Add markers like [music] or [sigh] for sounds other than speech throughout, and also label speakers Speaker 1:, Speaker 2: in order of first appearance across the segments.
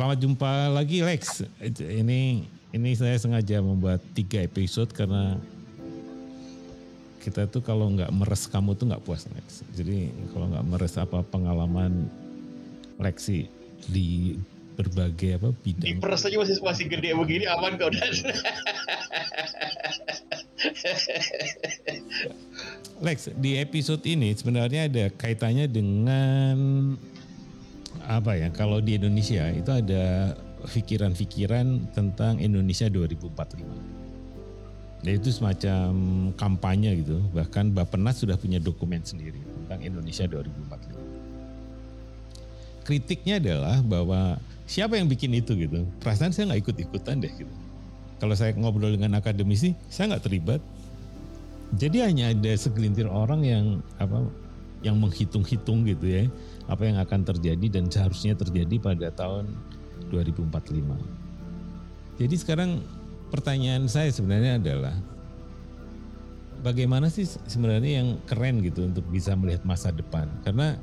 Speaker 1: Selamat jumpa lagi Lex. Ini ini saya sengaja membuat tiga episode karena kita tuh kalau nggak meres kamu tuh nggak puas Lex. Jadi kalau nggak meres apa pengalaman Lexi di berbagai apa bidang.
Speaker 2: Diperes aja masih masih gede begini aman kau dan.
Speaker 1: Lex di episode ini sebenarnya ada kaitannya dengan apa ya kalau di Indonesia itu ada pikiran-pikiran tentang Indonesia 2045. Jadi itu semacam kampanye gitu. Bahkan Bapenas sudah punya dokumen sendiri tentang Indonesia 2045. Kritiknya adalah bahwa siapa yang bikin itu gitu. Perasaan saya nggak ikut-ikutan deh gitu. Kalau saya ngobrol dengan akademisi, saya nggak terlibat. Jadi hanya ada segelintir orang yang apa yang menghitung-hitung gitu ya apa yang akan terjadi dan seharusnya terjadi pada tahun 2045. Jadi sekarang pertanyaan saya sebenarnya adalah bagaimana sih sebenarnya yang keren gitu untuk bisa melihat masa depan? Karena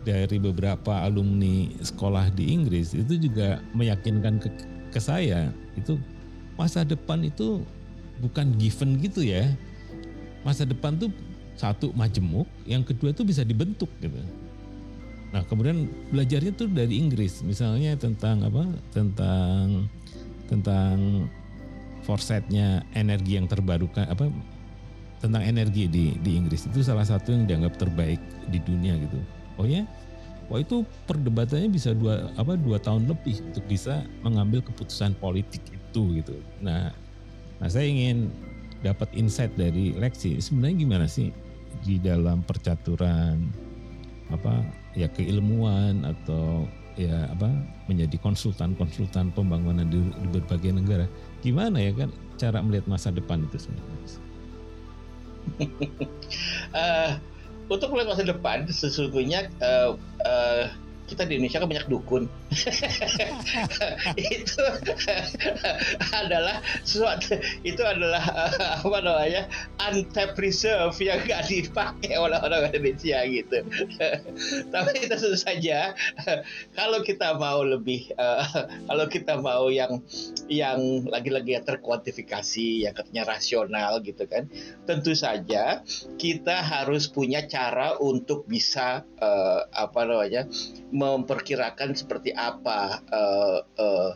Speaker 1: dari beberapa alumni sekolah di Inggris itu juga meyakinkan ke, ke saya itu masa depan itu bukan given gitu ya. Masa depan tuh satu majemuk, yang kedua tuh bisa dibentuk gitu. Nah kemudian belajarnya tuh dari Inggris, misalnya tentang apa? Tentang tentang foresightnya energi yang terbarukan apa? Tentang energi di di Inggris itu salah satu yang dianggap terbaik di dunia gitu. Oh ya? Wah itu perdebatannya bisa dua apa dua tahun lebih untuk bisa mengambil keputusan politik itu gitu. Nah, nah saya ingin dapat insight dari Lexi sebenarnya gimana sih di dalam percaturan apa ya keilmuan atau ya apa menjadi konsultan-konsultan pembangunan di, di berbagai negara. Gimana ya kan cara melihat masa depan itu sebenarnya?
Speaker 2: uh, [laughs] untuk melihat masa depan sesungguhnya uh, uh, kita di Indonesia kan banyak dukun. [laughs] itu [laughs] adalah sesuatu itu adalah apa namanya untapped reserve yang gak dipakai oleh orang Indonesia gitu. [laughs] Tapi tentu saja kalau kita mau lebih uh, kalau kita mau yang yang lagi-lagi yang terkuantifikasi yang katanya rasional gitu kan, tentu saja kita harus punya cara untuk bisa uh, apa namanya memperkirakan seperti apa uh, uh,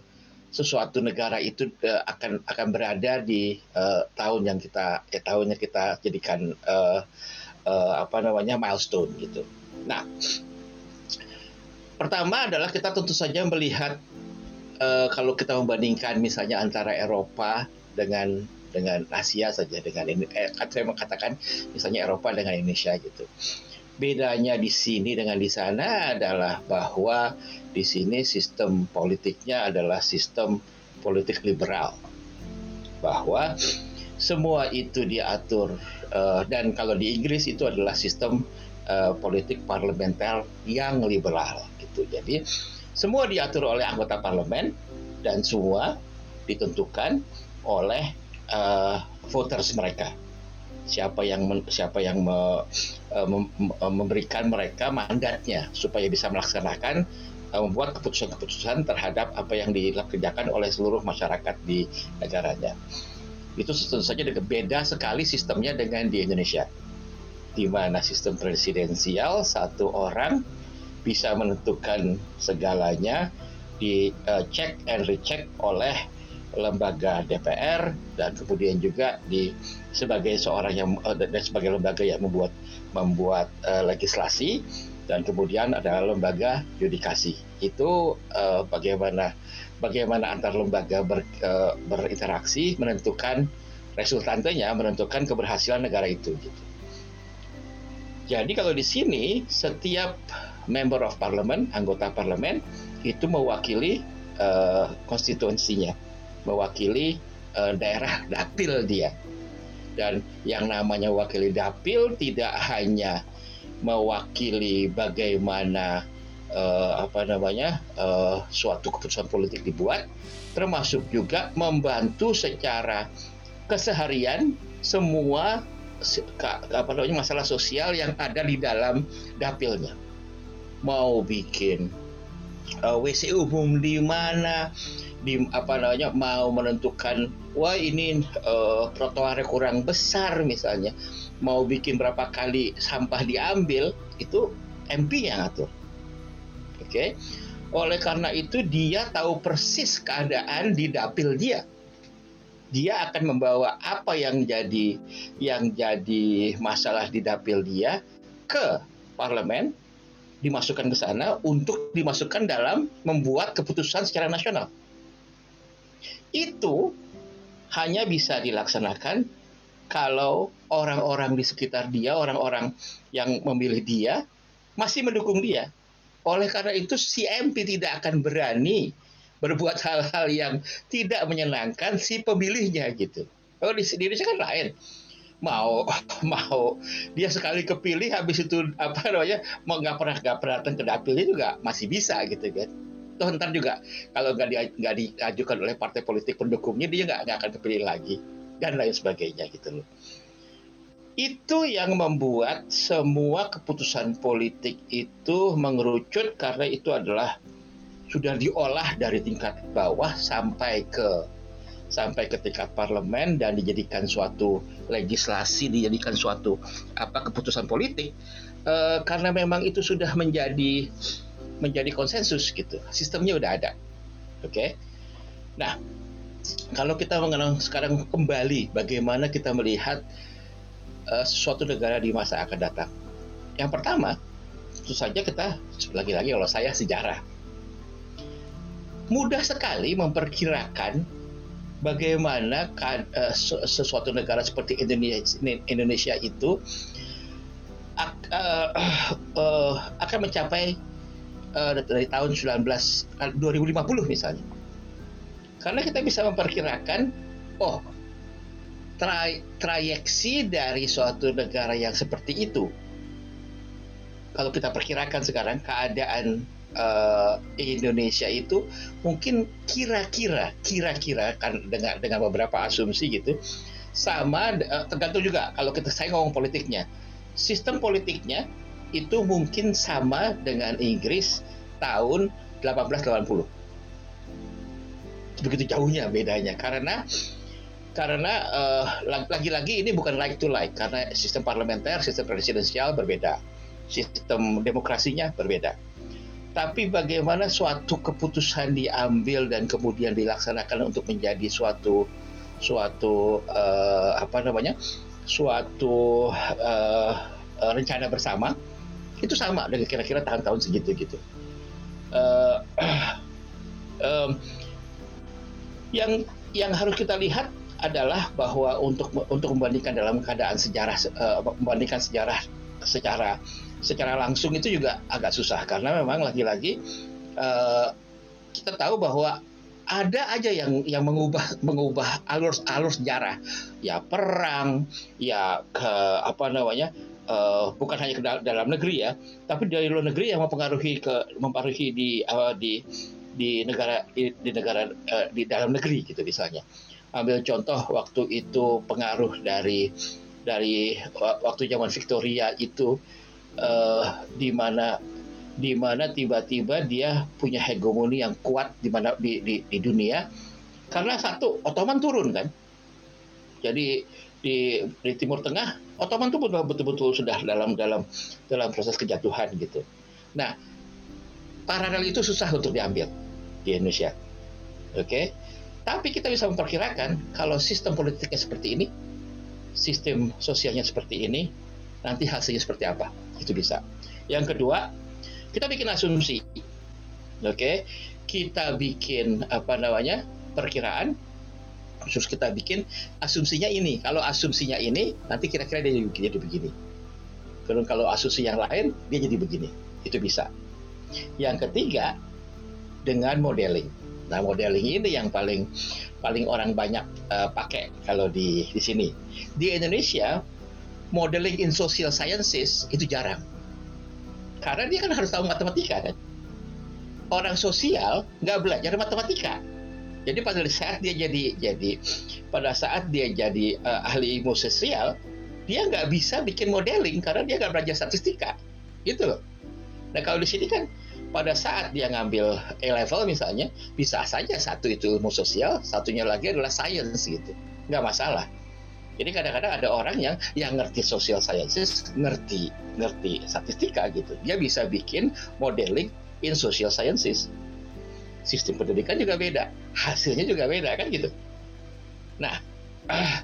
Speaker 2: sesuatu negara itu uh, akan akan berada di uh, tahun yang kita ya tahunnya kita jadikan uh, uh, apa namanya milestone gitu. Nah, pertama adalah kita tentu saja melihat uh, kalau kita membandingkan misalnya antara Eropa dengan dengan Asia saja dengan ini eh, saya mengatakan misalnya Eropa dengan Indonesia gitu bedanya di sini dengan di sana adalah bahwa di sini sistem politiknya adalah sistem politik liberal. Bahwa semua itu diatur uh, dan kalau di Inggris itu adalah sistem uh, politik parlementer yang liberal gitu. Jadi semua diatur oleh anggota parlemen dan semua ditentukan oleh uh, voters mereka. Siapa yang siapa yang me, memberikan mereka mandatnya supaya bisa melaksanakan uh, membuat keputusan-keputusan terhadap apa yang dikerjakan oleh seluruh masyarakat di negaranya. Itu tentu saja beda sekali sistemnya dengan di Indonesia, di mana sistem presidensial satu orang bisa menentukan segalanya di uh, check and recheck oleh lembaga DPR dan kemudian juga di sebagai seorang yang uh, dan sebagai lembaga yang membuat membuat uh, legislasi dan kemudian ada lembaga yudikasi itu uh, bagaimana bagaimana antar lembaga ber, uh, berinteraksi menentukan resultantenya menentukan keberhasilan negara itu gitu. Jadi kalau di sini setiap member of parliament anggota parlemen itu mewakili uh, konstituensinya mewakili uh, daerah [laughs] dapil dia. Dan yang namanya wakili dapil tidak hanya mewakili bagaimana uh, apa namanya uh, suatu keputusan politik dibuat, termasuk juga membantu secara keseharian semua apa namanya masalah sosial yang ada di dalam dapilnya. Mau bikin uh, WC umum di mana di apa namanya mau menentukan wah ini uh, trotoarnya kurang besar misalnya mau bikin berapa kali sampah diambil itu MP yang ngatur oke okay? oleh karena itu dia tahu persis keadaan di dapil dia dia akan membawa apa yang jadi yang jadi masalah di dapil dia ke parlemen dimasukkan ke sana untuk dimasukkan dalam membuat keputusan secara nasional. Itu hanya bisa dilaksanakan kalau orang-orang di sekitar dia, orang-orang yang memilih dia, masih mendukung dia. Oleh karena itu, si MP tidak akan berani berbuat hal-hal yang tidak menyenangkan si pemilihnya gitu. Di, di Indonesia kan lain mau [laughs] mau dia sekali kepilih habis itu apa namanya mau nggak pernah nggak pernah datang ke dapilnya juga masih bisa gitu kan toh ntar juga kalau nggak di, diajukan oleh partai politik pendukungnya dia nggak akan kepilih lagi dan lain sebagainya gitu loh. Itu yang membuat semua keputusan politik itu mengerucut karena itu adalah sudah diolah dari tingkat bawah sampai ke sampai ke tingkat parlemen dan dijadikan suatu legislasi, dijadikan suatu apa keputusan politik. E, karena memang itu sudah menjadi menjadi konsensus gitu. Sistemnya udah ada. Oke. Okay? Nah, kalau kita mengenal sekarang kembali bagaimana kita melihat e, suatu negara di masa akan datang. Yang pertama, tentu saja kita lagi-lagi kalau saya sejarah mudah sekali memperkirakan bagaimana kan, uh, sesuatu negara seperti Indonesia, Indonesia itu ak, uh, uh, akan mencapai uh, dari tahun 19 2050 misalnya. Karena kita bisa memperkirakan oh tra trayeksi dari suatu negara yang seperti itu kalau kita perkirakan sekarang keadaan uh, Indonesia itu mungkin kira-kira kira-kira kan dengan dengan beberapa asumsi gitu sama uh, tergantung juga kalau kita saya ngomong politiknya sistem politiknya itu mungkin sama dengan Inggris tahun 1880 begitu jauhnya bedanya. Karena karena uh, lagi-lagi ini bukan like to like. Karena sistem parlementer sistem presidensial berbeda. Sistem demokrasinya berbeda. Tapi bagaimana suatu keputusan diambil dan kemudian dilaksanakan untuk menjadi suatu suatu uh, apa namanya suatu uh, rencana bersama itu sama dengan kira-kira tahun-tahun segitu gitu. [clears throat] Uh, um, yang yang harus kita lihat adalah bahwa untuk untuk membandingkan dalam keadaan sejarah uh, membandingkan sejarah secara secara langsung itu juga agak susah. Karena memang lagi-lagi uh, kita tahu bahwa ada aja yang yang mengubah mengubah alur alur sejarah. Ya perang ya ke apa namanya uh, bukan hanya ke dalam negeri ya tapi dari luar negeri yang mempengaruhi ke mempengaruhi di uh, di di negara di, di negara uh, di dalam negeri gitu misalnya. Ambil contoh waktu itu pengaruh dari dari waktu zaman Victoria itu uh, di mana di mana tiba-tiba dia punya hegemoni yang kuat di mana di, di, di dunia. Karena satu Ottoman turun kan. Jadi di, di Timur Tengah Ottoman itu betul-betul sudah dalam dalam dalam proses kejatuhan gitu. Nah paralel itu susah untuk diambil di Indonesia. Oke? Okay? tapi kita bisa memperkirakan kalau sistem politiknya seperti ini sistem sosialnya seperti ini nanti hasilnya seperti apa? Itu bisa. Yang kedua kita bikin asumsi. Oke? Okay? kita bikin apa namanya perkiraan terus kita bikin asumsinya ini kalau asumsinya ini nanti kira-kira dia jadi begini kalau kalau asumsi yang lain dia jadi begini itu bisa yang ketiga dengan modeling nah modeling ini yang paling paling orang banyak uh, pakai kalau di di sini di Indonesia modeling in social sciences itu jarang. Karena dia kan harus tahu matematika kan. Orang sosial nggak belajar matematika. Jadi pada saat dia jadi jadi pada saat dia jadi uh, ahli ilmu sosial, dia nggak bisa bikin modeling karena dia nggak belajar statistika, gitu loh. Nah kalau di sini kan pada saat dia ngambil A level misalnya bisa saja satu itu ilmu sosial satunya lagi adalah science gitu. Nggak masalah. Jadi kadang-kadang ada orang yang yang ngerti social sciences ngerti ngerti statistika gitu. Dia bisa bikin modeling in social sciences sistem pendidikan juga beda hasilnya juga beda kan gitu. Nah uh,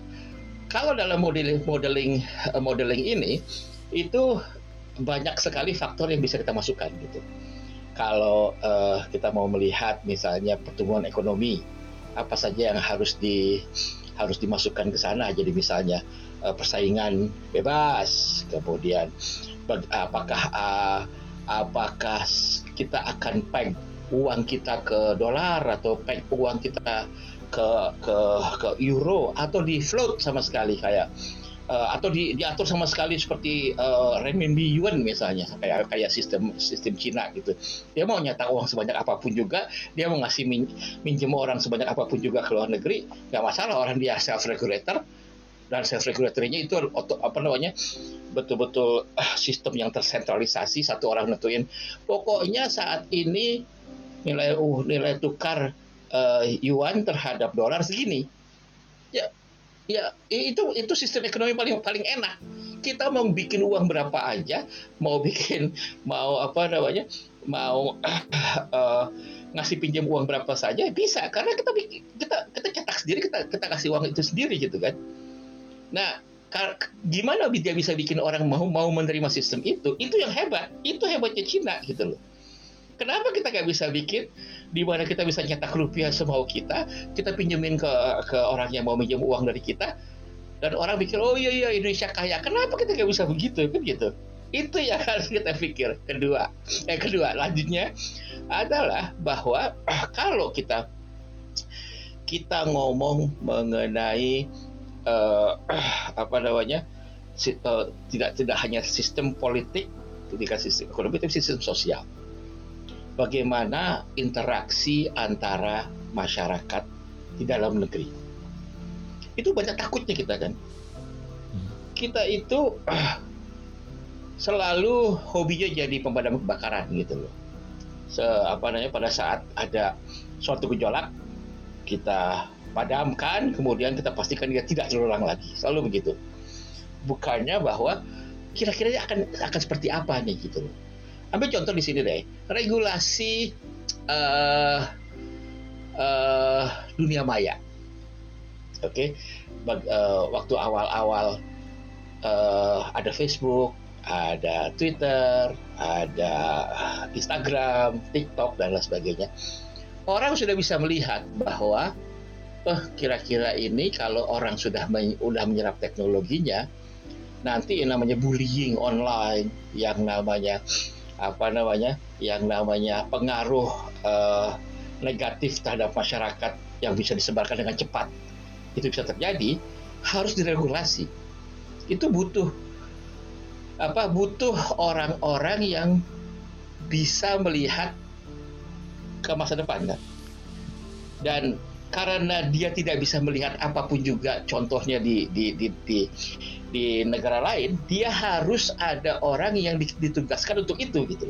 Speaker 2: kalau dalam modeling modeling modeling ini itu banyak sekali faktor yang bisa kita masukkan gitu. Kalau uh, kita mau melihat misalnya pertumbuhan ekonomi apa saja yang harus di harus dimasukkan ke sana? Jadi misalnya uh, persaingan bebas kemudian apakah uh, apakah kita akan peg uang kita ke dolar atau peg uang kita ke ke ke euro atau di float sama sekali kayak uh, atau di, diatur sama sekali seperti uh, renminbi yuan misalnya kayak kayak sistem sistem Cina gitu. Dia mau nyata uang sebanyak apa pun juga dia mau ngasih min, minjem orang sebanyak apa pun juga ke luar negeri nggak masalah orang dia self regulator dan self regulatornya itu apa namanya betul-betul uh, sistem yang tersentralisasi satu orang nentuin. Pokoknya saat ini nilai uh nilai tukar uh, yuan terhadap dolar segini. Ya ya itu itu sistem ekonomi paling paling enak. Kita mau bikin uang berapa aja mau bikin mau apa namanya mau uh, [clears throat] ngasih pinjam uang berapa saja bisa. Karena kita kita kita cetak sendiri kita kita kasih uang itu sendiri gitu kan. Nah gimana dia bisa bikin orang mau mau menerima sistem itu? Itu yang hebat. Itu hebatnya Cina gitu loh Kenapa kita nggak bisa bikin di mana kita bisa nyetak rupiah semau kita, kita pinjemin ke ke orang yang mau minjem uang dari kita, dan orang pikir oh iya iya Indonesia kaya. Kenapa kita nggak bisa begitu kan gitu? Itu yang [laughs] harus kita pikir. Kedua, yang kedua lanjutnya adalah bahwa [clears throat] kalau kita kita ngomong mengenai uh, [clears throat] apa namanya uh, tidak tidak hanya sistem politik, tidak sistem ekonomi, tapi sistem sosial bagaimana interaksi antara masyarakat di dalam negeri. Itu banyak takutnya kita kan. Kita itu uh, selalu hobinya jadi pemadam kebakaran gitu loh. Se, apa namanya pada saat ada suatu gejolak kita padamkan, kemudian kita pastikan dia tidak terulang lagi. Selalu begitu. Bukannya bahwa kira-kira akan akan seperti apa nih gitu loh ambil contoh di sini deh. Regulasi uh, uh, dunia maya. Oke? Okay? uh, waktu awal-awal uh, ada Facebook ada Twitter ada Instagram TikTok dan lain sebagainya. Orang sudah bisa melihat bahwa oh kira-kira ini kalau orang sudah men sudah menyerap teknologinya nanti yang namanya bullying online yang namanya apa namanya yang namanya pengaruh uh, negatif terhadap masyarakat yang bisa disebarkan dengan cepat. Itu bisa terjadi harus diregulasi. Itu butuh apa butuh orang-orang yang bisa melihat ke masa depan kan? Dan karena dia tidak bisa melihat apa pun juga contohnya di di di, di di negara lain dia harus ada orang yang ditugaskan untuk itu gitu.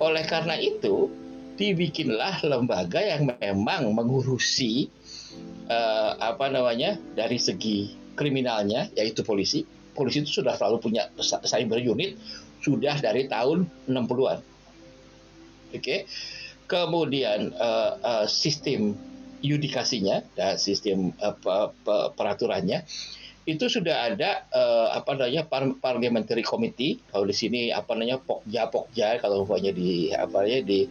Speaker 2: Oleh karena itu dibikinlah lembaga yang memang mengurusi uh, apa namanya dari segi kriminalnya yaitu polisi. Polisi itu sudah selalu punya cyber unit sudah dari tahun 60-an oke? Okay? kemudian uh, uh, sistem yudikasinya dan sistem uh, peraturannya itu sudah ada uh, apa namanya parliamentary committee. Kalau di sini apa namanya pokja pokja kalau umpamanya di apa ya di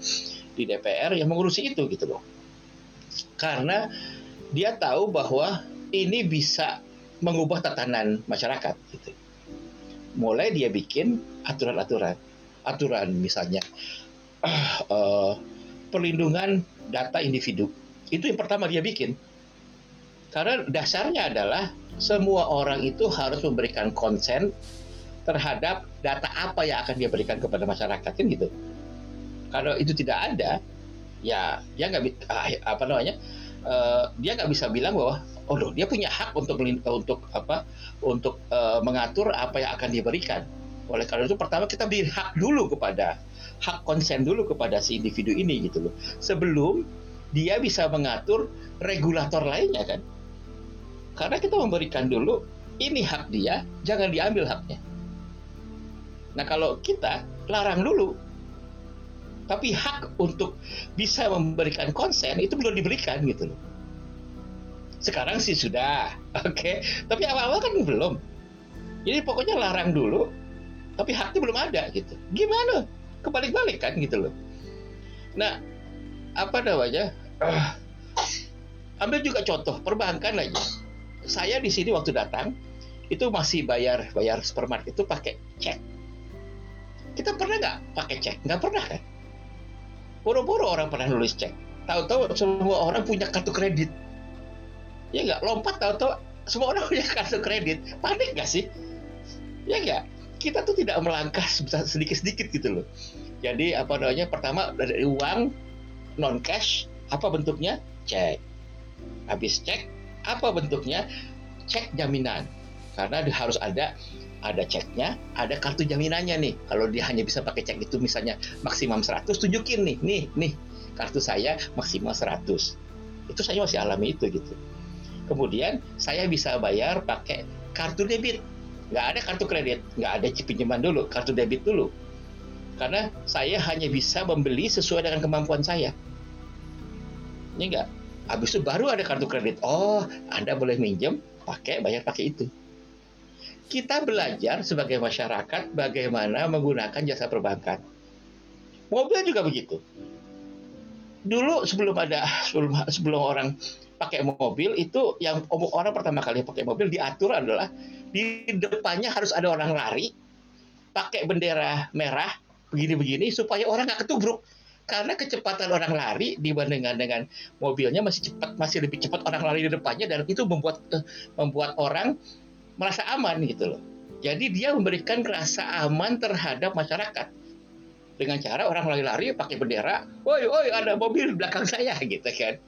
Speaker 2: di DPR yang mengurusi itu gitu loh. Karena dia tahu bahwa ini bisa mengubah tatanan masyarakat gitu. Mulai dia bikin aturan-aturan. Aturan misalnya uh, [clears throat] perlindungan data individu itu yang pertama dia bikin karena dasarnya adalah semua orang itu harus memberikan konsen terhadap data apa yang akan dia berikan kepada masyarakat kan gitu. Kalau itu tidak ada, ya dia nggak ah, apa namanya uh, dia nggak bisa bilang bahwa oh loh dia punya hak untuk untuk apa untuk uh, mengatur apa yang akan diberikan Oleh karena itu pertama kita beri hak dulu kepada hak konsen dulu kepada si individu ini gitu loh. Sebelum dia bisa mengatur regulator lainnya kan. Karena kita memberikan dulu ini hak dia, jangan diambil haknya. Nah kalau kita larang dulu, tapi hak untuk bisa memberikan konsen itu belum diberikan gitu loh. Sekarang sih sudah, [laughs] oke. Okay? Tapi awal-awal kan belum. Jadi pokoknya larang dulu, tapi haknya belum ada gitu. Gimana? Kebalik-balik kan gitu loh. Nah, apa namanya? Uh, ambil juga contoh perbankan lagi. Saya di sini waktu datang itu masih bayar bayar supermarket itu pakai cek. Kita pernah nggak pakai cek? Nggak pernah kan? Boro-boro orang pernah nulis cek. Tahu-tahu semua orang punya kartu kredit. Ya nggak lompat tahu-tahu semua orang punya kartu kredit. Panik nggak sih? ya enggak kita tuh tidak melangkah sedikit-sedikit gitu loh jadi apa namanya pertama dari uang non cash apa bentuknya cek habis cek apa bentuknya cek jaminan karena harus ada ada ceknya, ada kartu jaminannya nih. Kalau dia hanya bisa pakai cek itu misalnya maksimum 100, tunjukin nih, nih, nih, kartu saya maksimal 100. Itu saya masih alami itu gitu. Kemudian saya bisa bayar pakai kartu debit nggak ada kartu kredit, nggak ada pinjaman dulu, kartu debit dulu. Karena saya hanya bisa membeli sesuai dengan kemampuan saya. Ini enggak. Habis itu baru ada kartu kredit. Oh, Anda boleh minjem, pakai, bayar pakai itu. Kita belajar sebagai masyarakat bagaimana menggunakan jasa perbankan. Mobil juga begitu. Dulu sebelum ada sebelum sebelum orang pakai mobil itu yang orang pertama kali pakai mobil diatur adalah di depannya harus ada orang lari pakai bendera merah begini-begini supaya orang nggak ketubruk karena kecepatan orang lari dibandingkan dengan mobilnya masih cepat masih lebih cepat orang lari di depannya dan itu membuat eh, membuat orang merasa aman gitu loh jadi dia memberikan rasa aman terhadap masyarakat dengan cara orang lari-lari pakai bendera, woi woi ada mobil di belakang saya gitu kan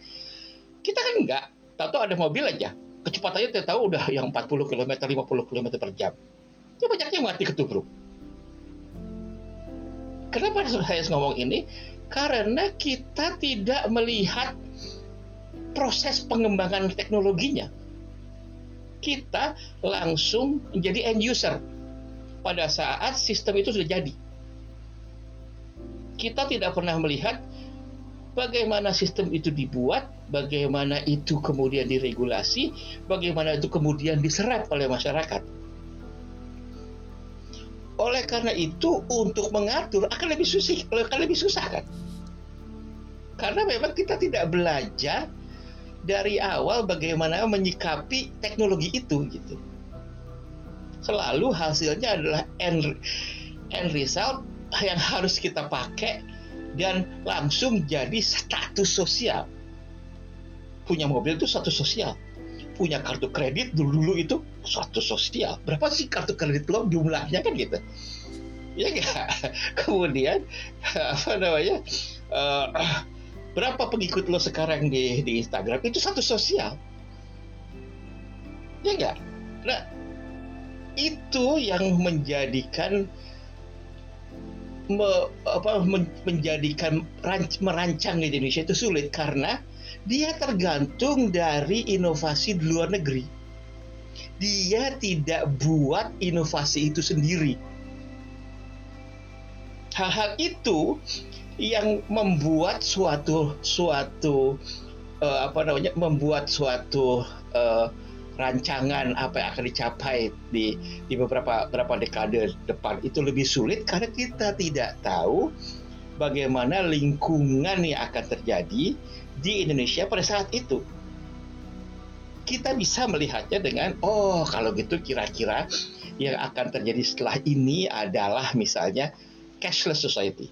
Speaker 2: kita kan enggak, tahu-tahu ada mobil aja, kecepatannya tidak tahu udah yang 40 km, 50 km per jam. Itu banyaknya mati ketubruk. Kenapa saya ngomong ini? Karena kita tidak melihat proses pengembangan teknologinya. Kita langsung menjadi end user pada saat sistem itu sudah jadi. Kita tidak pernah melihat bagaimana sistem itu dibuat, bagaimana itu kemudian diregulasi, bagaimana itu kemudian diserap oleh masyarakat. Oleh karena itu, untuk mengatur akan lebih susah, akan lebih susah kan? Karena memang kita tidak belajar dari awal bagaimana menyikapi teknologi itu gitu. Selalu hasilnya adalah end, end result yang harus kita pakai dan langsung jadi status sosial. Punya mobil itu status sosial. Punya kartu kredit dulu-dulu itu status sosial. Berapa sih kartu kredit lo jumlahnya kan gitu? Ya enggak? [laughs] Kemudian apa namanya? Uh, berapa pengikut lo sekarang di di Instagram itu satu sosial. Ya enggak? Nah, itu yang menjadikan me, apa, menjadikan ranc, merancang di Indonesia itu sulit karena dia tergantung dari inovasi di luar negeri. Dia tidak buat inovasi itu sendiri. Hal-hal itu yang membuat suatu suatu uh, apa namanya membuat suatu uh, rancangan apa yang akan dicapai di di beberapa beberapa dekade depan itu lebih sulit karena kita tidak tahu bagaimana lingkungan yang akan terjadi di Indonesia pada saat itu. Kita bisa melihatnya dengan oh kalau gitu kira-kira yang akan terjadi setelah ini adalah misalnya cashless society.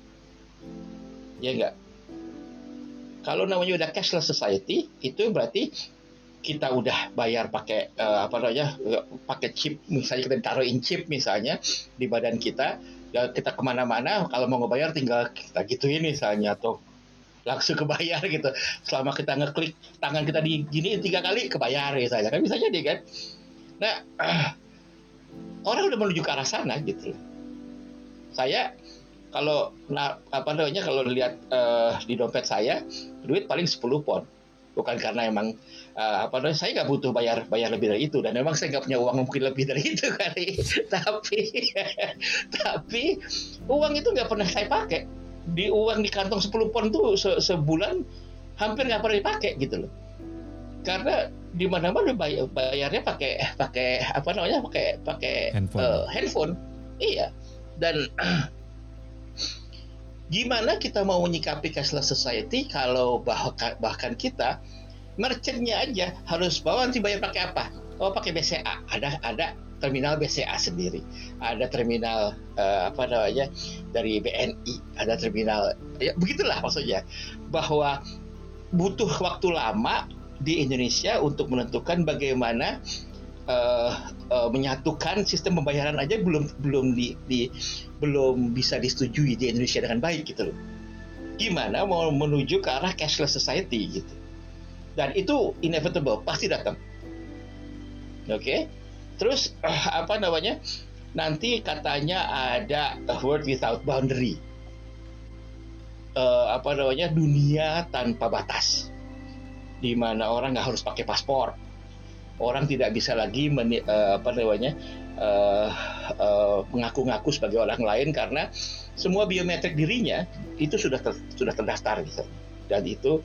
Speaker 2: Ya enggak? Kalau namanya udah cashless society itu berarti kita udah bayar pakai uh, apa namanya pakai chip misalnya kita taruhin chip misalnya di badan kita ya kita ke mana-mana kalau mau ngebayar tinggal kita gituin misalnya atau langsung kebayar gitu. Selama kita ngeklik tangan kita di gini tiga kali kebayar misalnya kan bisa jadi kan? Nah uh, [clears throat] orang udah menuju ke arah sana gitu. Saya kalau nah, apa namanya kalau lihat uh, di dompet saya duit paling 10 pon. Bukan karena emang uh, apa namanya saya nggak butuh bayar bayar lebih dari itu. Dan memang saya nggak punya uang mungkin lebih dari itu kali [laughs] tapi [laughs] tapi uang itu nggak pernah saya pakai di uang di kantong 10 pon tuh se sebulan hampir nggak pernah dipakai gitu loh. Karena di mana-mana bayar, bayarnya pakai pakai apa namanya pakai pakai handphone. Uh, handphone. Iya. Dan [clears throat] gimana kita mau menyikapi cashless society kalau bahkan bahkan kita merchantnya aja harus bawa nanti bayar pakai apa? Oh pakai BCA ada ada terminal BCA sendiri ada terminal uh, apa namanya dari BNI ada terminal ya begitulah maksudnya bahwa butuh waktu lama di Indonesia untuk menentukan bagaimana uh, uh, menyatukan sistem pembayaran aja belum belum di, di belum bisa disetujui di Indonesia dengan baik gitu loh. Gimana mau menuju ke arah cashless society gitu. Dan itu inevitable, pasti datang. Oke. Okay? Terus uh, [clears throat] apa namanya? Nanti katanya ada a world without boundary. Uh, apa namanya? Dunia tanpa batas. Di mana orang nggak harus pakai paspor orang tidak bisa lagi men, uh, apa namanya uh, uh, mengaku-ngaku sebagai orang lain karena semua biometrik dirinya itu sudah ter, sudah terdaftar gitu dan itu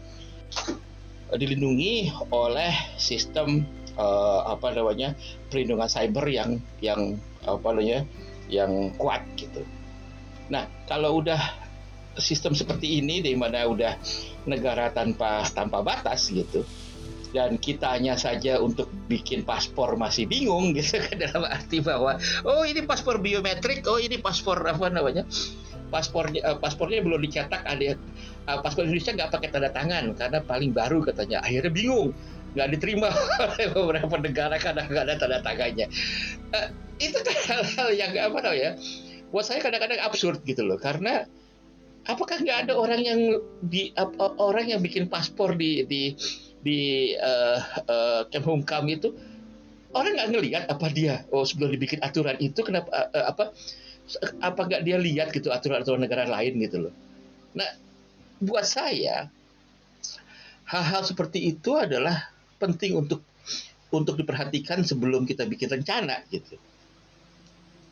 Speaker 2: dilindungi oleh sistem uh, apa namanya perlindungan cyber yang yang apa namanya yang kuat gitu. Nah kalau udah sistem seperti ini di mana udah negara tanpa tanpa batas gitu, dan kitanya saja untuk bikin paspor masih bingung [laughs] gitu kan dalam arti bahwa oh ini paspor biometrik oh ini paspor apa namanya paspornya uh, paspornya belum dicetak ada uh, paspor Indonesia nggak pakai tanda tangan karena paling baru katanya akhirnya bingung nggak diterima oleh beberapa negara karena nggak ada tanda tangannya. Uh, itu kan hal-hal yang apa namanya buat saya kadang-kadang absurd gitu loh. Karena apakah nggak ada orang yang di uh, orang yang bikin paspor di di di uh, uh, Kemhumkam itu? Orang nggak ngelihat apa dia oh sebelum dibikin aturan itu kenapa uh, apa apa nggak dia lihat gitu aturan-aturan negara lain gitu loh. Nah buat saya hal-hal seperti itu adalah penting untuk untuk diperhatikan sebelum kita bikin rencana gitu.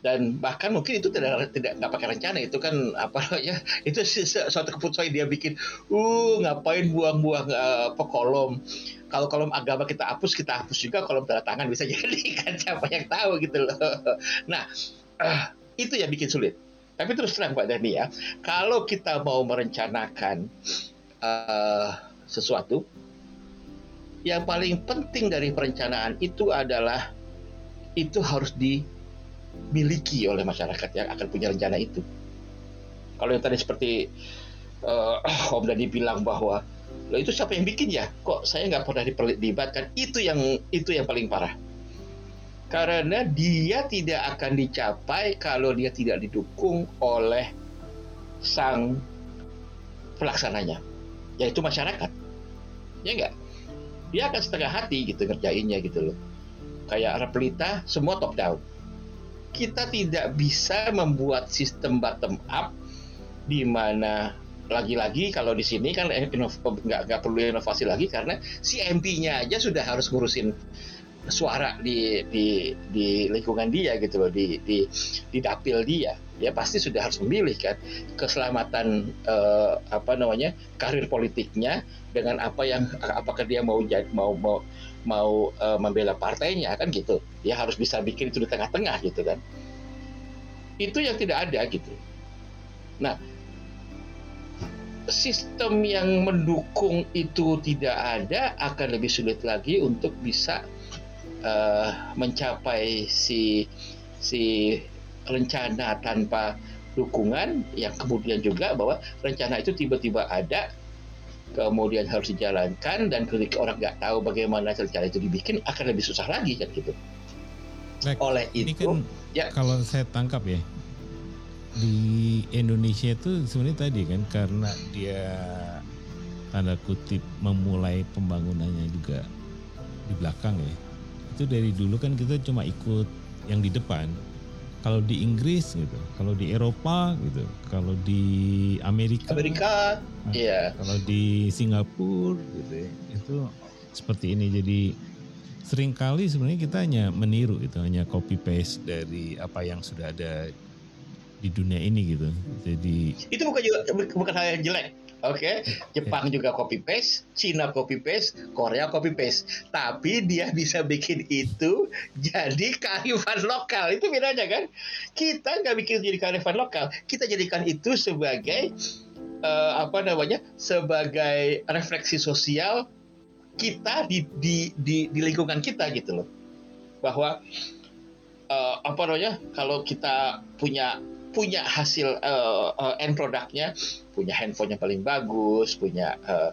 Speaker 2: Dan bahkan mungkin itu tidak tidak nggak pakai rencana itu kan apa ya [laughs] itu suatu keputusan dia bikin. Uh ngapain buang-buang uh, kolom. Kalau kolom agama kita hapus kita hapus juga kolom tanda tangan bisa [laughs] jadi kan siapa yang tahu gitu loh. [laughs] Nah uh, itu yang bikin sulit. Tapi terus terang Pak Dani ya kalau kita mau merencanakan uh, sesuatu yang paling penting dari perencanaan itu adalah itu harus di dimiliki oleh masyarakat yang akan punya rencana itu. Kalau yang tadi seperti uh, Om Dani bilang bahwa lo itu siapa yang bikin ya? Kok saya nggak pernah diperlibatkan? Itu yang itu yang paling parah. Karena dia tidak akan dicapai kalau dia tidak didukung oleh sang pelaksananya, yaitu masyarakat. Ya enggak? Dia akan setengah hati gitu ngerjainnya gitu loh. Kayak Repelita semua top down kita tidak bisa membuat sistem bottom up di mana lagi-lagi kalau di sini kan nggak nggak perlu inovasi lagi karena si MP-nya aja sudah harus ngurusin suara di di di lingkungan dia gitu loh di di di dapil dia dia pasti sudah harus memilih kan keselamatan eh, apa namanya karir politiknya dengan apa yang [laughs] apakah dia mau mau mau mau uh, membela partainya kan gitu. Dia harus bisa bikin itu di tengah-tengah gitu kan. Itu yang tidak ada gitu. Nah sistem yang mendukung itu tidak ada akan lebih sulit lagi untuk bisa uh, mencapai si si rencana tanpa dukungan yang kemudian juga bahwa rencana itu tiba-tiba ada kemudian harus dijalankan dan ketika orang nggak tahu bagaimana cara itu dibikin akan lebih susah lagi kan gitu.
Speaker 1: Baik, Oleh ini itu, kan ya kalau saya tangkap ya di Indonesia itu sebenarnya tadi kan karena dia tanda kutip memulai pembangunannya juga di belakang ya. Itu dari dulu kan kita cuma ikut yang di depan. Kalau di Inggris gitu, kalau di Eropa gitu, kalau di Amerika,
Speaker 2: Amerika,
Speaker 1: nah,
Speaker 2: iya.
Speaker 1: kalau di Singapura gitu ya, itu seperti ini. Jadi sering kali sebenarnya kita hanya meniru gitu, hanya copy paste dari apa yang sudah ada di dunia ini gitu. Jadi
Speaker 2: Itu bukan juga bukan hal yang jelek. Oke, Jepang juga copy paste, Cina copy paste, Korea copy paste. Tapi dia bisa bikin itu jadi kearifan lokal. Itu bedanya kan? Kita nggak bikin jadi kearifan lokal. Kita jadikan itu sebagai eh, apa namanya? Sebagai refleksi sosial kita di di di, di lingkungan kita gitu loh. Bahwa eh, apa namanya? Kalau kita punya punya hasil uh, uh, end produknya, punya handphone yang paling bagus, punya uh,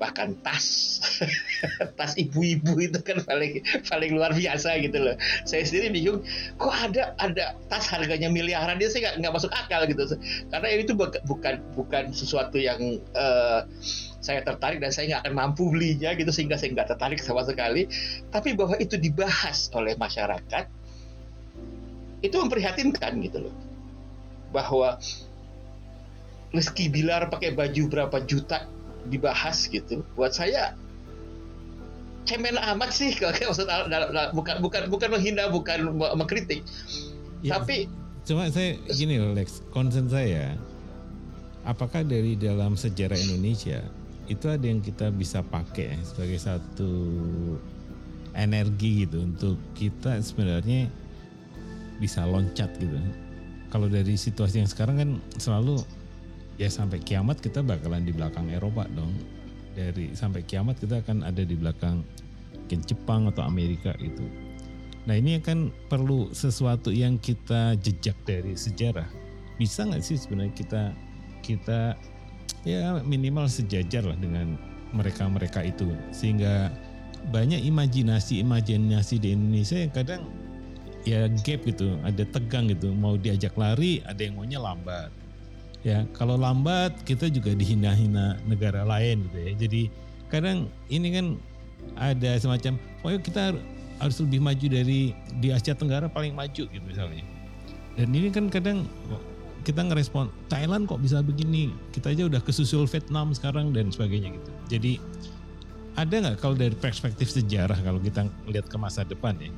Speaker 2: bahkan tas [laughs] tas ibu-ibu itu kan paling paling luar biasa gitu loh. Saya sendiri bingung, kok ada ada tas harganya miliaran dia saya nggak masuk akal gitu. Karena itu bukan bukan sesuatu yang uh, saya tertarik dan saya nggak akan mampu belinya gitu sehingga saya nggak tertarik sama sekali. Tapi bahwa itu dibahas oleh masyarakat itu memprihatinkan gitu loh bahwa Rizky Bilar pakai baju berapa juta dibahas gitu buat saya cemen amat sih kalau maksud bukan bukan bukan menghina bukan mengkritik. Ya, tapi
Speaker 1: cuma saya gini loh Lex concern saya apakah dari dalam sejarah Indonesia itu ada yang kita bisa pakai sebagai satu energi gitu untuk kita sebenarnya bisa loncat gitu kalau dari situasi yang sekarang kan selalu ya sampai kiamat kita bakalan di belakang Eropa dong. Dari sampai kiamat kita akan ada di belakang mungkin Jepang atau Amerika itu. Nah ini kan perlu sesuatu yang kita jejak dari sejarah. Bisa nggak sih sebenarnya kita kita ya minimal sejajar lah dengan mereka-mereka itu sehingga banyak imajinasi-imajinasi di Indonesia yang kadang ya gap gitu, ada tegang gitu. Mau diajak lari, ada yang maunya lambat. Ya, kalau lambat kita juga dihina-hina negara lain gitu ya. Jadi kadang ini kan ada semacam, oh ya kita harus lebih maju dari di Asia Tenggara paling maju gitu misalnya. Dan ini kan kadang kita ngerespon Thailand kok bisa begini, kita aja udah kesusul Vietnam sekarang dan sebagainya gitu. Jadi ada nggak kalau dari perspektif sejarah kalau kita lihat ke masa depan ya,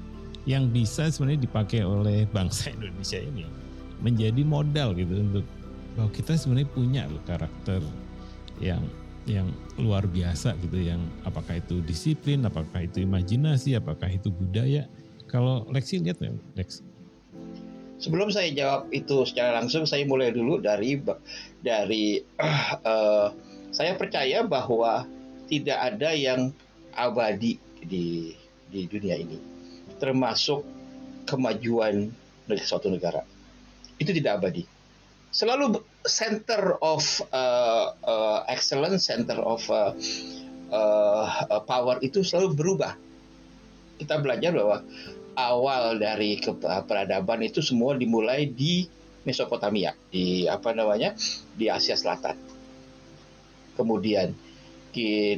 Speaker 1: yang bisa sebenarnya dipakai oleh bangsa [laughs] Indonesia ini menjadi modal gitu untuk bahwa kita sebenarnya punya loh karakter yang yang luar biasa gitu yang apakah itu disiplin, apakah itu imajinasi, apakah itu budaya. Kalau Lexi lihat ya, Lex.
Speaker 2: Sebelum saya jawab itu secara langsung, saya mulai dulu dari dari uh, [clears throat] uh, saya percaya bahwa tidak ada yang abadi di di dunia ini termasuk kemajuan dari suatu negara. Itu tidak abadi. Selalu center of uh, uh, excellence, center of uh, uh, power itu selalu berubah. Kita belajar bahwa awal dari peradaban itu semua dimulai di Mesopotamia, di apa namanya, di Asia Selatan. Kemudian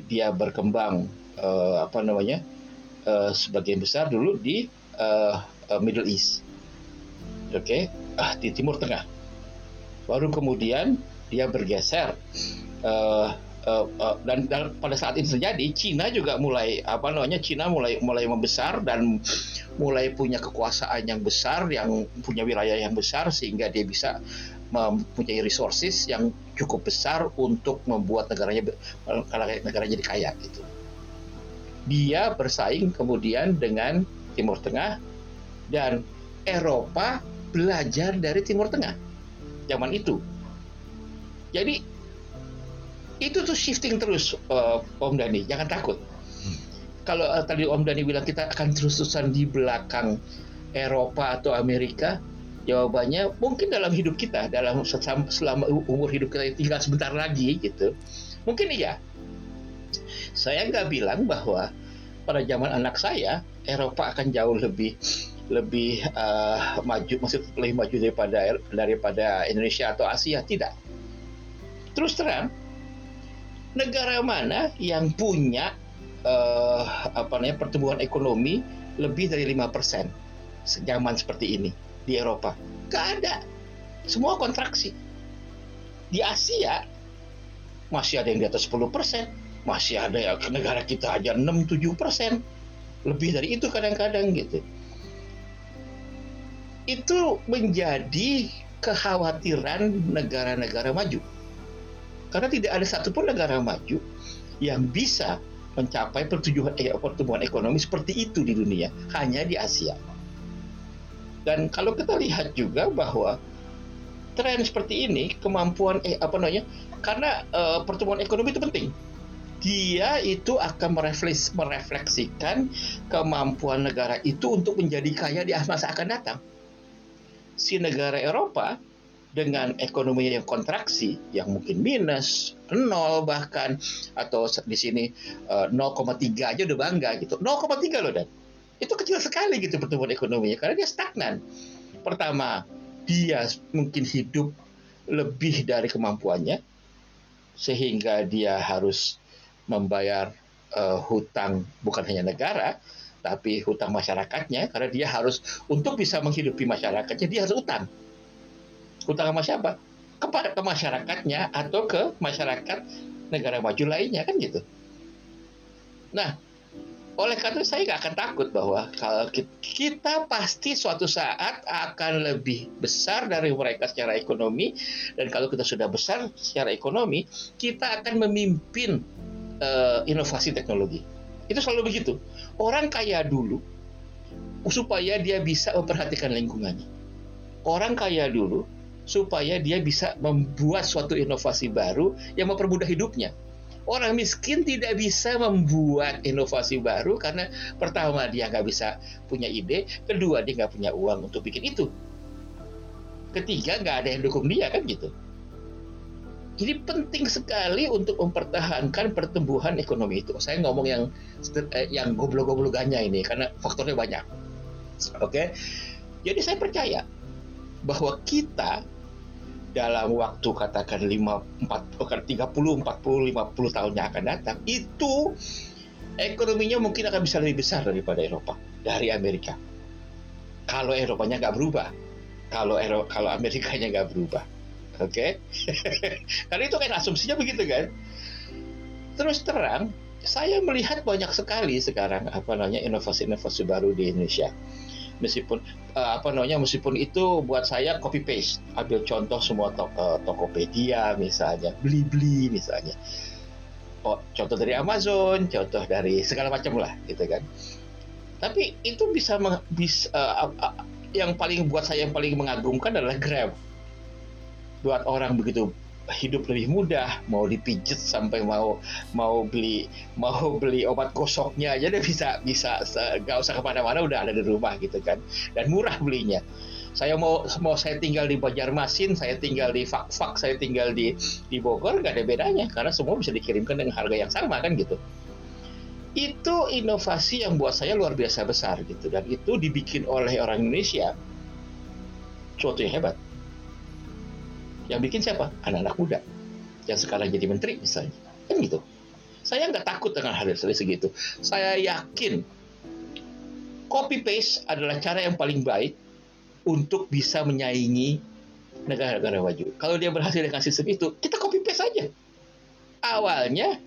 Speaker 2: dia berkembang uh, apa namanya uh, sebagian besar dulu di uh, Middle East, oke, okay? uh, di Timur Tengah. Baru kemudian dia bergeser uh, uh, uh, dan, dan pada saat itu terjadi, Cina juga mulai apa namanya, Cina mulai mulai membesar dan mulai punya kekuasaan yang besar, yang punya wilayah yang besar sehingga dia bisa mempunyai resources yang cukup besar untuk membuat negaranya negaranya jadi kaya gitu dia bersaing kemudian dengan Timur Tengah dan Eropa belajar dari Timur Tengah zaman itu. Jadi itu tuh shifting terus uh, Om Dani, jangan takut. Hmm. Kalau uh, tadi Om Dani bilang kita akan terus-terusan di belakang Eropa atau Amerika, jawabannya mungkin dalam hidup kita, dalam selama umur hidup kita tinggal sebentar lagi gitu. Mungkin iya, saya nggak bilang bahwa pada zaman anak saya Eropa akan jauh lebih lebih uh, maju, maksud lebih maju daripada daripada Indonesia atau Asia tidak. Terus terang, negara mana yang punya uh, apa namanya pertumbuhan ekonomi lebih dari lima persen zaman seperti ini? di Eropa? Gak ada. Semua kontraksi. Di Asia masih ada yang di atas 10 persen, masih ada ya negara kita aja 6-7 persen, lebih dari itu kadang-kadang gitu. Itu menjadi kekhawatiran negara-negara maju. Karena tidak ada satupun negara maju yang bisa mencapai pertumbuhan, eh, pertumbuhan ekonomi seperti itu di dunia, hanya di Asia. Dan kalau kita lihat juga bahwa tren seperti ini, kemampuan eh apa namanya? Karena uh, pertumbuhan ekonomi itu penting. Dia itu akan merefleks, merefleksikan kemampuan negara itu untuk menjadi kaya di masa akan datang. Si negara Eropa dengan ekonomi yang kontraksi yang mungkin minus nol bahkan atau di sini uh, eh, 0,3 aja udah bangga gitu. 0,3 loh dan. Itu kecil sekali gitu pertumbuhan ekonominya karena dia stagnan. Pertama dia mungkin hidup lebih dari kemampuannya sehingga dia harus membayar uh, hutang bukan hanya negara tapi hutang masyarakatnya karena dia harus untuk bisa menghidupi masyarakatnya dia harus utang. Utang sama siapa? Kepada ke masyarakatnya atau ke masyarakat negara maju lainnya kan gitu. Nah, oleh karena saya nggak akan takut bahwa kalau kita pasti suatu saat akan lebih besar dari mereka secara ekonomi dan kalau kita sudah besar secara ekonomi kita akan memimpin uh, inovasi teknologi itu selalu begitu orang kaya dulu supaya dia bisa memperhatikan lingkungannya. Orang kaya dulu supaya dia bisa membuat suatu inovasi baru yang mempermudah hidupnya. Orang miskin tidak bisa membuat inovasi baru karena pertama dia nggak bisa punya ide, kedua dia nggak punya uang untuk bikin itu, ketiga nggak ada yang dukung dia kan gitu. Jadi penting sekali untuk mempertahankan pertumbuhan ekonomi itu. Saya ngomong yang eh, yang goblok-goblokannya ini karena faktornya banyak. Oke. Okay? Jadi saya percaya bahwa kita dalam waktu katakan 5 4 30 40 50 tahun yang akan datang itu ekonominya mungkin akan bisa lebih besar daripada Eropa dari Amerika. Kalau Eropanya nggak berubah, kalau Eropa, kalau Amerikanya nggak berubah. Oke. Okay? [laughs] Karena itu kan asumsinya begitu kan. Terus terang, saya melihat banyak sekali sekarang apa namanya inovasi-inovasi baru di Indonesia. Meskipun uh, apa namanya meskipun itu buat saya copy paste, ambil contoh semua to uh, Tokopedia misalnya, beli-beli misalnya. Oh, contoh dari Amazon, contoh dari segala macam lah gitu kan. Tapi itu bisa, bisa uh, uh, yang paling buat saya yang paling mengagumkan adalah Grab buat orang begitu hidup lebih mudah mau dipijit sampai mau mau beli mau beli obat gosoknya aja deh bisa bisa nggak usah ke mana-mana udah ada di rumah gitu kan. Dan murah belinya. Saya mau mau saya tinggal di Banjarmasin saya tinggal di Fak-Fak saya tinggal di di Bogor nggak ada bedanya. Karena semua bisa dikirimkan dengan harga yang sama kan gitu. Itu inovasi yang buat saya luar biasa besar gitu. Dan itu dibikin oleh orang Indonesia. Suatu yang hebat yang bikin siapa? Anak-anak muda. Yang sekarang jadi menteri misalnya. Kan gitu. Saya nggak takut dengan hal seperti segitu. Saya yakin copy paste adalah cara yang paling baik untuk bisa menyaingi negara-negara maju. Kalau dia berhasil dengan sistem itu, kita copy paste saja. Awalnya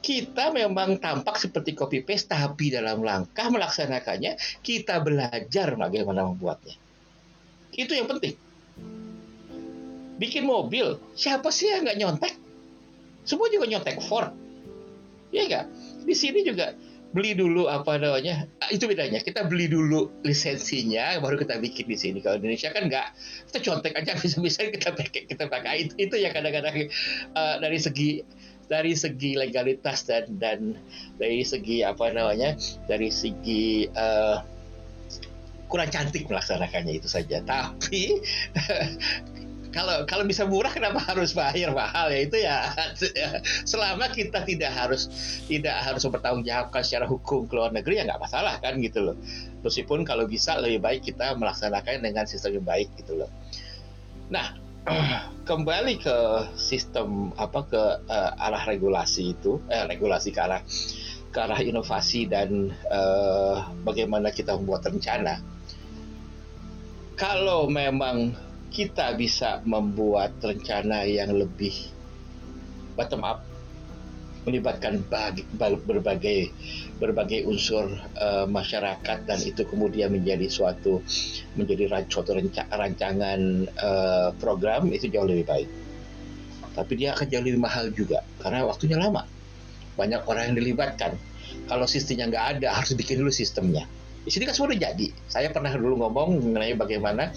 Speaker 2: kita memang tampak seperti copy paste, tapi dalam langkah melaksanakannya kita belajar bagaimana membuatnya. Itu yang penting bikin mobil, siapa sih yang nggak nyontek? Semua juga nyontek Ford. Iya nggak? Di sini juga beli dulu apa namanya ah, itu bedanya kita beli dulu lisensinya baru kita bikin di sini kalau Indonesia kan nggak kita contek aja [laughs] bisa-bisa kita pakai kita pakai itu, itu ya kadang-kadang uh, dari segi dari segi legalitas dan dan dari segi apa namanya dari segi uh, kurang cantik melaksanakannya itu saja tapi [laughs] kalau kalau bisa murah kenapa harus bayar mahal? Ya itu ya selama kita tidak harus tidak harus mempertanggungjawabkan secara hukum ke luar negeri ya nggak masalah kan gitu loh. Meskipun kalau bisa lebih baik kita melaksanakan dengan sistem yang baik gitu loh. Nah [clears throat] kembali ke sistem apa ke uh, arah regulasi itu eh, regulasi ke arah ke arah inovasi dan uh, bagaimana kita membuat rencana. Kalau memang kita bisa membuat rencana yang lebih bottom up melibatkan bagi, berbagai berbagai unsur uh, masyarakat dan itu kemudian menjadi suatu menjadi suatu rancangan uh, program itu jauh lebih baik. Tapi dia akan jauh lebih mahal juga karena waktunya lama. Banyak orang yang dilibatkan. Kalau sistemnya nggak ada harus bikin dulu sistemnya. Di sini kan semua jadi. Saya pernah dulu ngomong mengenai bagaimana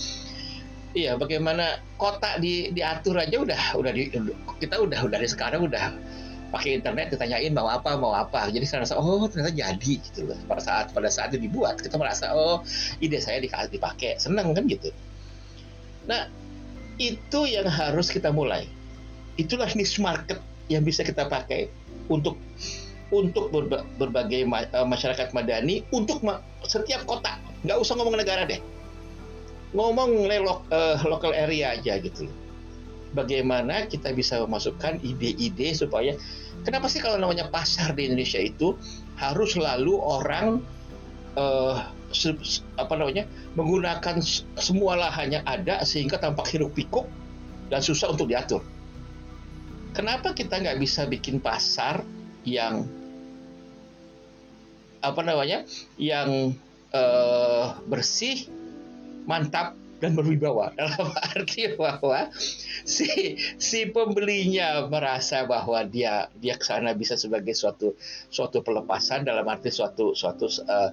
Speaker 2: Iya, bagaimana kota di diatur aja udah udah di, kita udah udah dari sekarang udah pakai internet ditanyain mau apa mau apa. Jadi saya rasa oh ternyata jadi gitu loh. Pada saat pada saat itu dibuat kita merasa oh ide saya dipakai. Senang kan gitu. Nah itu yang harus kita mulai. Itulah niche market yang bisa kita pakai untuk untuk berba, berbagai eh, masyarakat madani untuk setiap kota. Nggak usah ngomong negara deh ngomong lo uh, local area aja gitu bagaimana kita bisa memasukkan ide-ide supaya kenapa sih kalau namanya pasar di Indonesia itu harus selalu orang uh, se, apa namanya menggunakan semua lahannya ada sehingga tampak hiruk pikuk dan susah untuk diatur. Kenapa kita nggak bisa bikin pasar yang apa namanya yang uh, bersih mantap dan berwibawa. Dalam [laughs] arti bahwa si si pembelinya merasa bahwa dia dia ke sana bisa sebagai suatu suatu pelepasan dalam arti suatu suatu uh,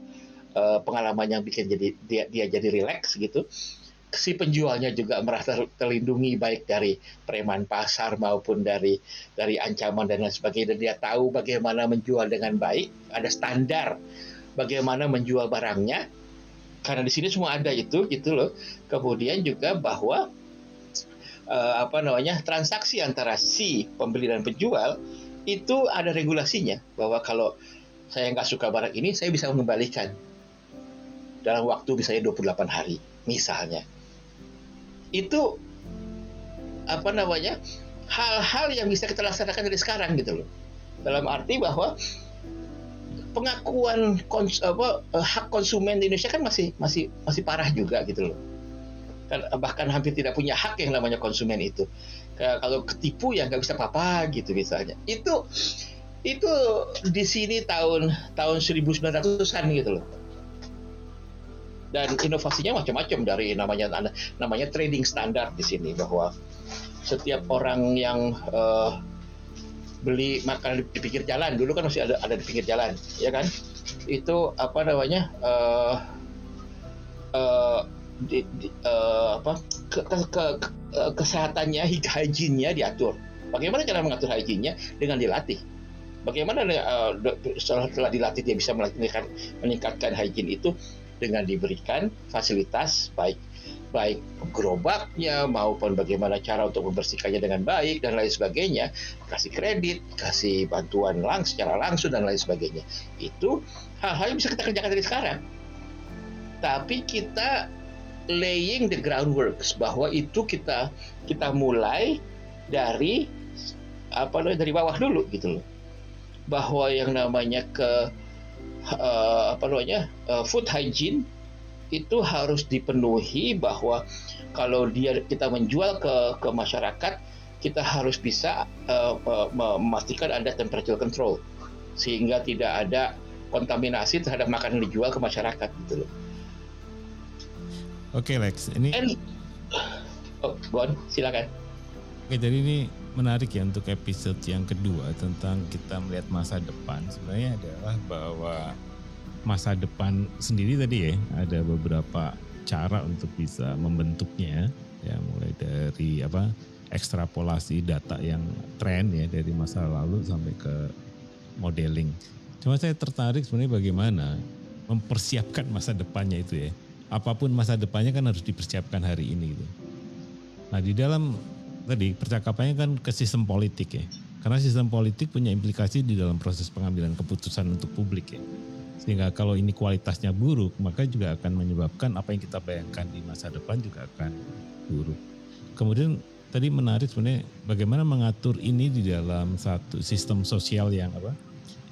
Speaker 2: uh, pengalaman yang bikin jadi dia dia jadi rileks gitu. Si penjualnya juga merasa terlindungi baik dari preman pasar maupun dari dari ancaman dan lain sebagainya. Dan dia tahu bagaimana menjual dengan baik. Ada standar bagaimana menjual barangnya karena di sini semua ada itu gitu loh. Kemudian juga bahwa uh, apa namanya transaksi antara si pembeli dan penjual itu ada regulasinya bahwa kalau saya nggak suka barang ini saya bisa mengembalikan dalam waktu misalnya 28 hari misalnya. Itu apa namanya hal-hal yang bisa kita laksanakan dari sekarang gitu loh. Dalam arti bahwa pengakuan kons apa, eh, hak konsumen di Indonesia kan masih masih masih parah juga gitu loh. Kan bahkan hampir tidak punya hak yang namanya konsumen itu. Kalau ketipu ya nggak bisa apa-apa gitu misalnya. Itu itu di sini tahun tahun 1900-an gitu loh. Dan inovasinya macam-macam dari namanya namanya trading standar di sini bahwa setiap orang yang uh, beli makanan di, pinggir jalan. Dulu kan masih ada ada di pinggir jalan ya kan? Itu apa namanya uh, uh, di, di, uh, apa ke, ke, ke, ke, kesehatannya hygiene diatur. Bagaimana cara mengatur hygiene dengan dilatih. Bagaimana uh, setelah, setelah dilatih dia bisa meningkatkan meningkatkan hygiene itu? Dengan diberikan fasilitas baik baik gerobaknya maupun bagaimana cara untuk membersihkannya dengan baik dan lain sebagainya. Kasih kredit kasih bantuan lang secara langsung dan lain sebagainya. Itu hal-hal yang bisa kita kerjakan dari sekarang. Tapi kita laying the groundworks bahwa itu kita kita mulai dari apa dari bawah dulu gitu loh. Bahwa yang namanya ke uh, apa namanya uh, food hygiene itu harus dipenuhi bahwa kalau dia kita menjual ke ke masyarakat kita harus bisa uh, memastikan ada temperature control sehingga tidak ada kontaminasi terhadap makanan yang dijual ke masyarakat gitu loh.
Speaker 1: Oke Lex, ini And,
Speaker 2: oh, Bon, silakan.
Speaker 1: Oke, jadi ini menarik ya untuk episode yang kedua tentang kita melihat masa depan. Sebenarnya adalah bahwa masa depan sendiri tadi ya ada beberapa cara untuk bisa membentuknya ya mulai dari apa ekstrapolasi data yang tren ya dari masa lalu sampai ke modeling. Cuma saya tertarik sebenarnya bagaimana mempersiapkan masa depannya itu ya. Apa pun masa depannya kan harus dipersiapkan hari ini gitu. Nah di dalam tadi percakapannya kan ke sistem politik ya. Karena sistem politik punya implikasi di dalam proses pengambilan keputusan untuk publik ya. Sehingga kalau ini kualitasnya buruk, maka juga akan menyebabkan apa yang kita bayangkan di masa depan juga akan buruk. Kemudian tadi menarik sebenarnya bagaimana mengatur ini di dalam satu sistem sosial yang apa?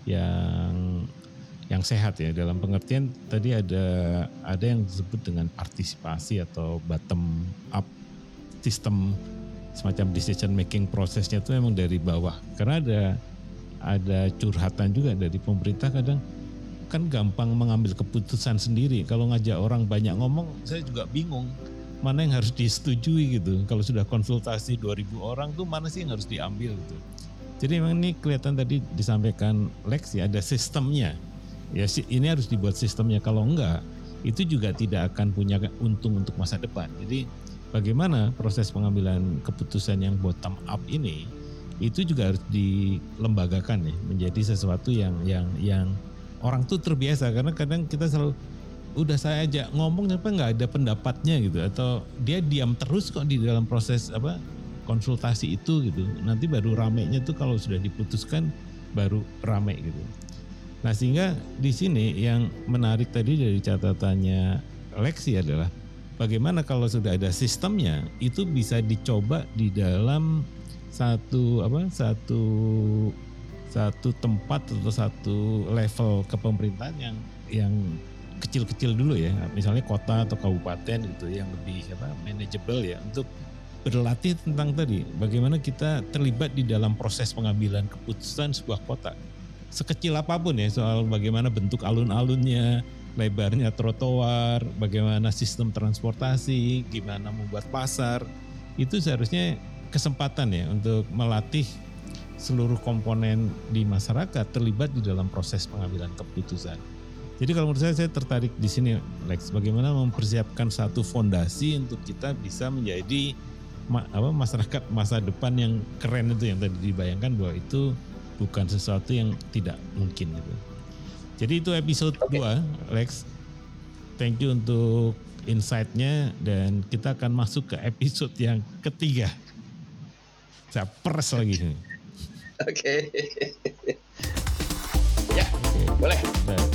Speaker 1: Yang yang sehat ya dalam pengertian tadi ada ada yang disebut dengan partisipasi atau bottom up sistem semacam decision making prosesnya itu memang dari bawah karena ada ada curhatan juga dari pemerintah kadang kan gampang mengambil keputusan sendiri. Kalau ngajak orang banyak ngomong saya juga bingung. Mana yang harus disetujui gitu? Kalau sudah konsultasi 2000 orang tuh mana sih yang harus diambil gitu? Jadi memang ini kelihatan tadi disampaikan Lex ya ada sistemnya. Ya ini harus dibuat sistemnya. Kalau enggak itu juga tidak akan punya untung untuk masa depan. Jadi bagaimana proses pengambilan keputusan yang bottom up ini itu juga harus dilembagakan ya menjadi sesuatu yang yang yang orang tuh terbiasa karena kadang kita selalu udah saya aja ngomong apa nggak ada pendapatnya gitu. Atau dia diam terus kok di dalam proses apa konsultasi itu gitu. Nanti baru ramenya tuh kalau sudah diputuskan baru rame gitu. Nah sehingga di sini yang menarik tadi dari catatannya Lexi adalah bagaimana kalau sudah ada sistemnya itu bisa dicoba di dalam satu apa satu satu tempat atau satu level kepemerintahan yang yang kecil-kecil dulu ya. Misalnya kota atau kabupaten gitu yang lebih apa manageable ya untuk berlatih tentang tadi bagaimana kita terlibat di dalam proses pengambilan keputusan sebuah kota. Sekecil apa pun ya soal bagaimana bentuk alun-alunnya, lebarnya trotoar, bagaimana sistem transportasi, gimana membuat pasar, itu seharusnya kesempatan ya untuk melatih seluruh komponen di masyarakat terlibat di dalam proses pengambilan keputusan. Jadi kalau menurut saya saya tertarik di sini Lex, bagaimana mempersiapkan satu fondasi untuk kita bisa menjadi apa masyarakat masa depan yang keren itu yang tadi dibayangkan bahwa itu bukan sesuatu yang tidak mungkin gitu. Jadi itu episode okay. 2 Lex. Thank you untuk insight-nya dan kita akan masuk ke episode yang ketiga. Saya peres lagi. [laughs]
Speaker 2: Okay. ya, boleh. Nah.